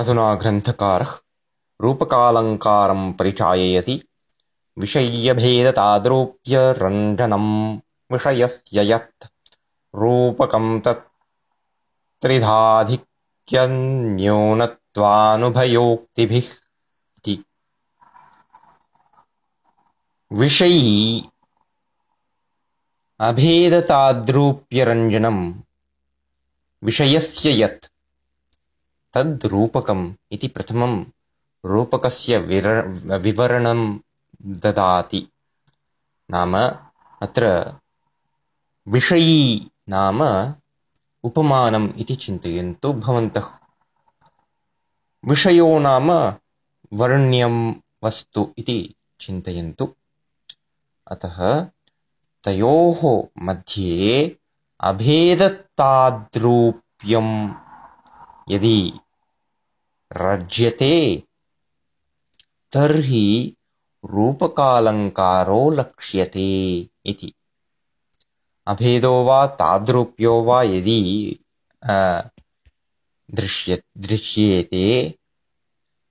अधुना ग्रन्थकारः रूपकालङ्कारम् परिचाययति विषय्यभेदताद्रूप्यरञ्जनम् विषयस्य यत् रूपकम् तत् त्रिधाधिक्यन्यूनत्वानुभयोक्तिभिः विषयी अभेदताद्रूप्यरञ्जनम् विषयस्य यत् तद्रूपकम् इति प्रथमम् रूपकस्य विवरणम् ददाति। नाम अत्र विषयी नाम उपमानम् इति चिन्तयन्तु भवन्तः। विषयो नाम वर्ण्यं वस्तु इति चिन्तयन्तु। अतः तयोः मध्ये अभेदताद्रूप्यम् यदि रज्यते तर्हि रूपकालङ्कारो लक्ष्यते इति। अभेदो वा ताद्रूप्यो वा यदि दृश्य दृश्येते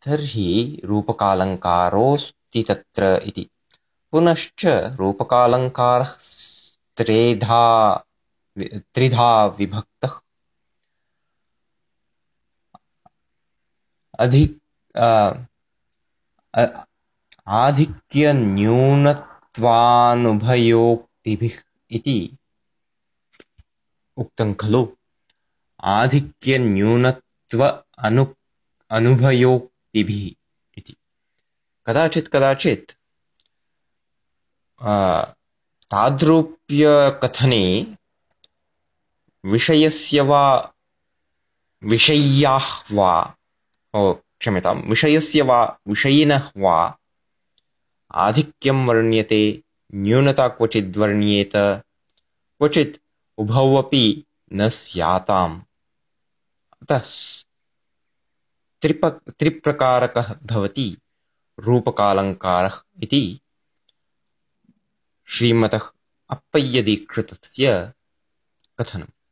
तर्हि रूपकालङ्कारोऽस्ति तत्र इति। पुनश्च रूपकालङ्कारः त्रेधा त्रिधा विभक्तः अधि आधिक्यन्यूनत्वानुभयोक्तिभिः इति उक्तं खलु। आधिक्यन्यूनत्व अनु, अनुभयोक्तिभिः इति। कदाचित् कदाचित् ताद्रूप्यकथने विषयस्य वा, विषय्याः वा क्षम्यतां विषयस्य वा, विषयिनः वा आधिक्यं वर्ण्यते, न्यूनता क्वचिद्वर्ण्येत क्वचित् उभौ अपि न स्याताम्। अतः त्रिप, त्रिप्रकारकः भवति कथनम्।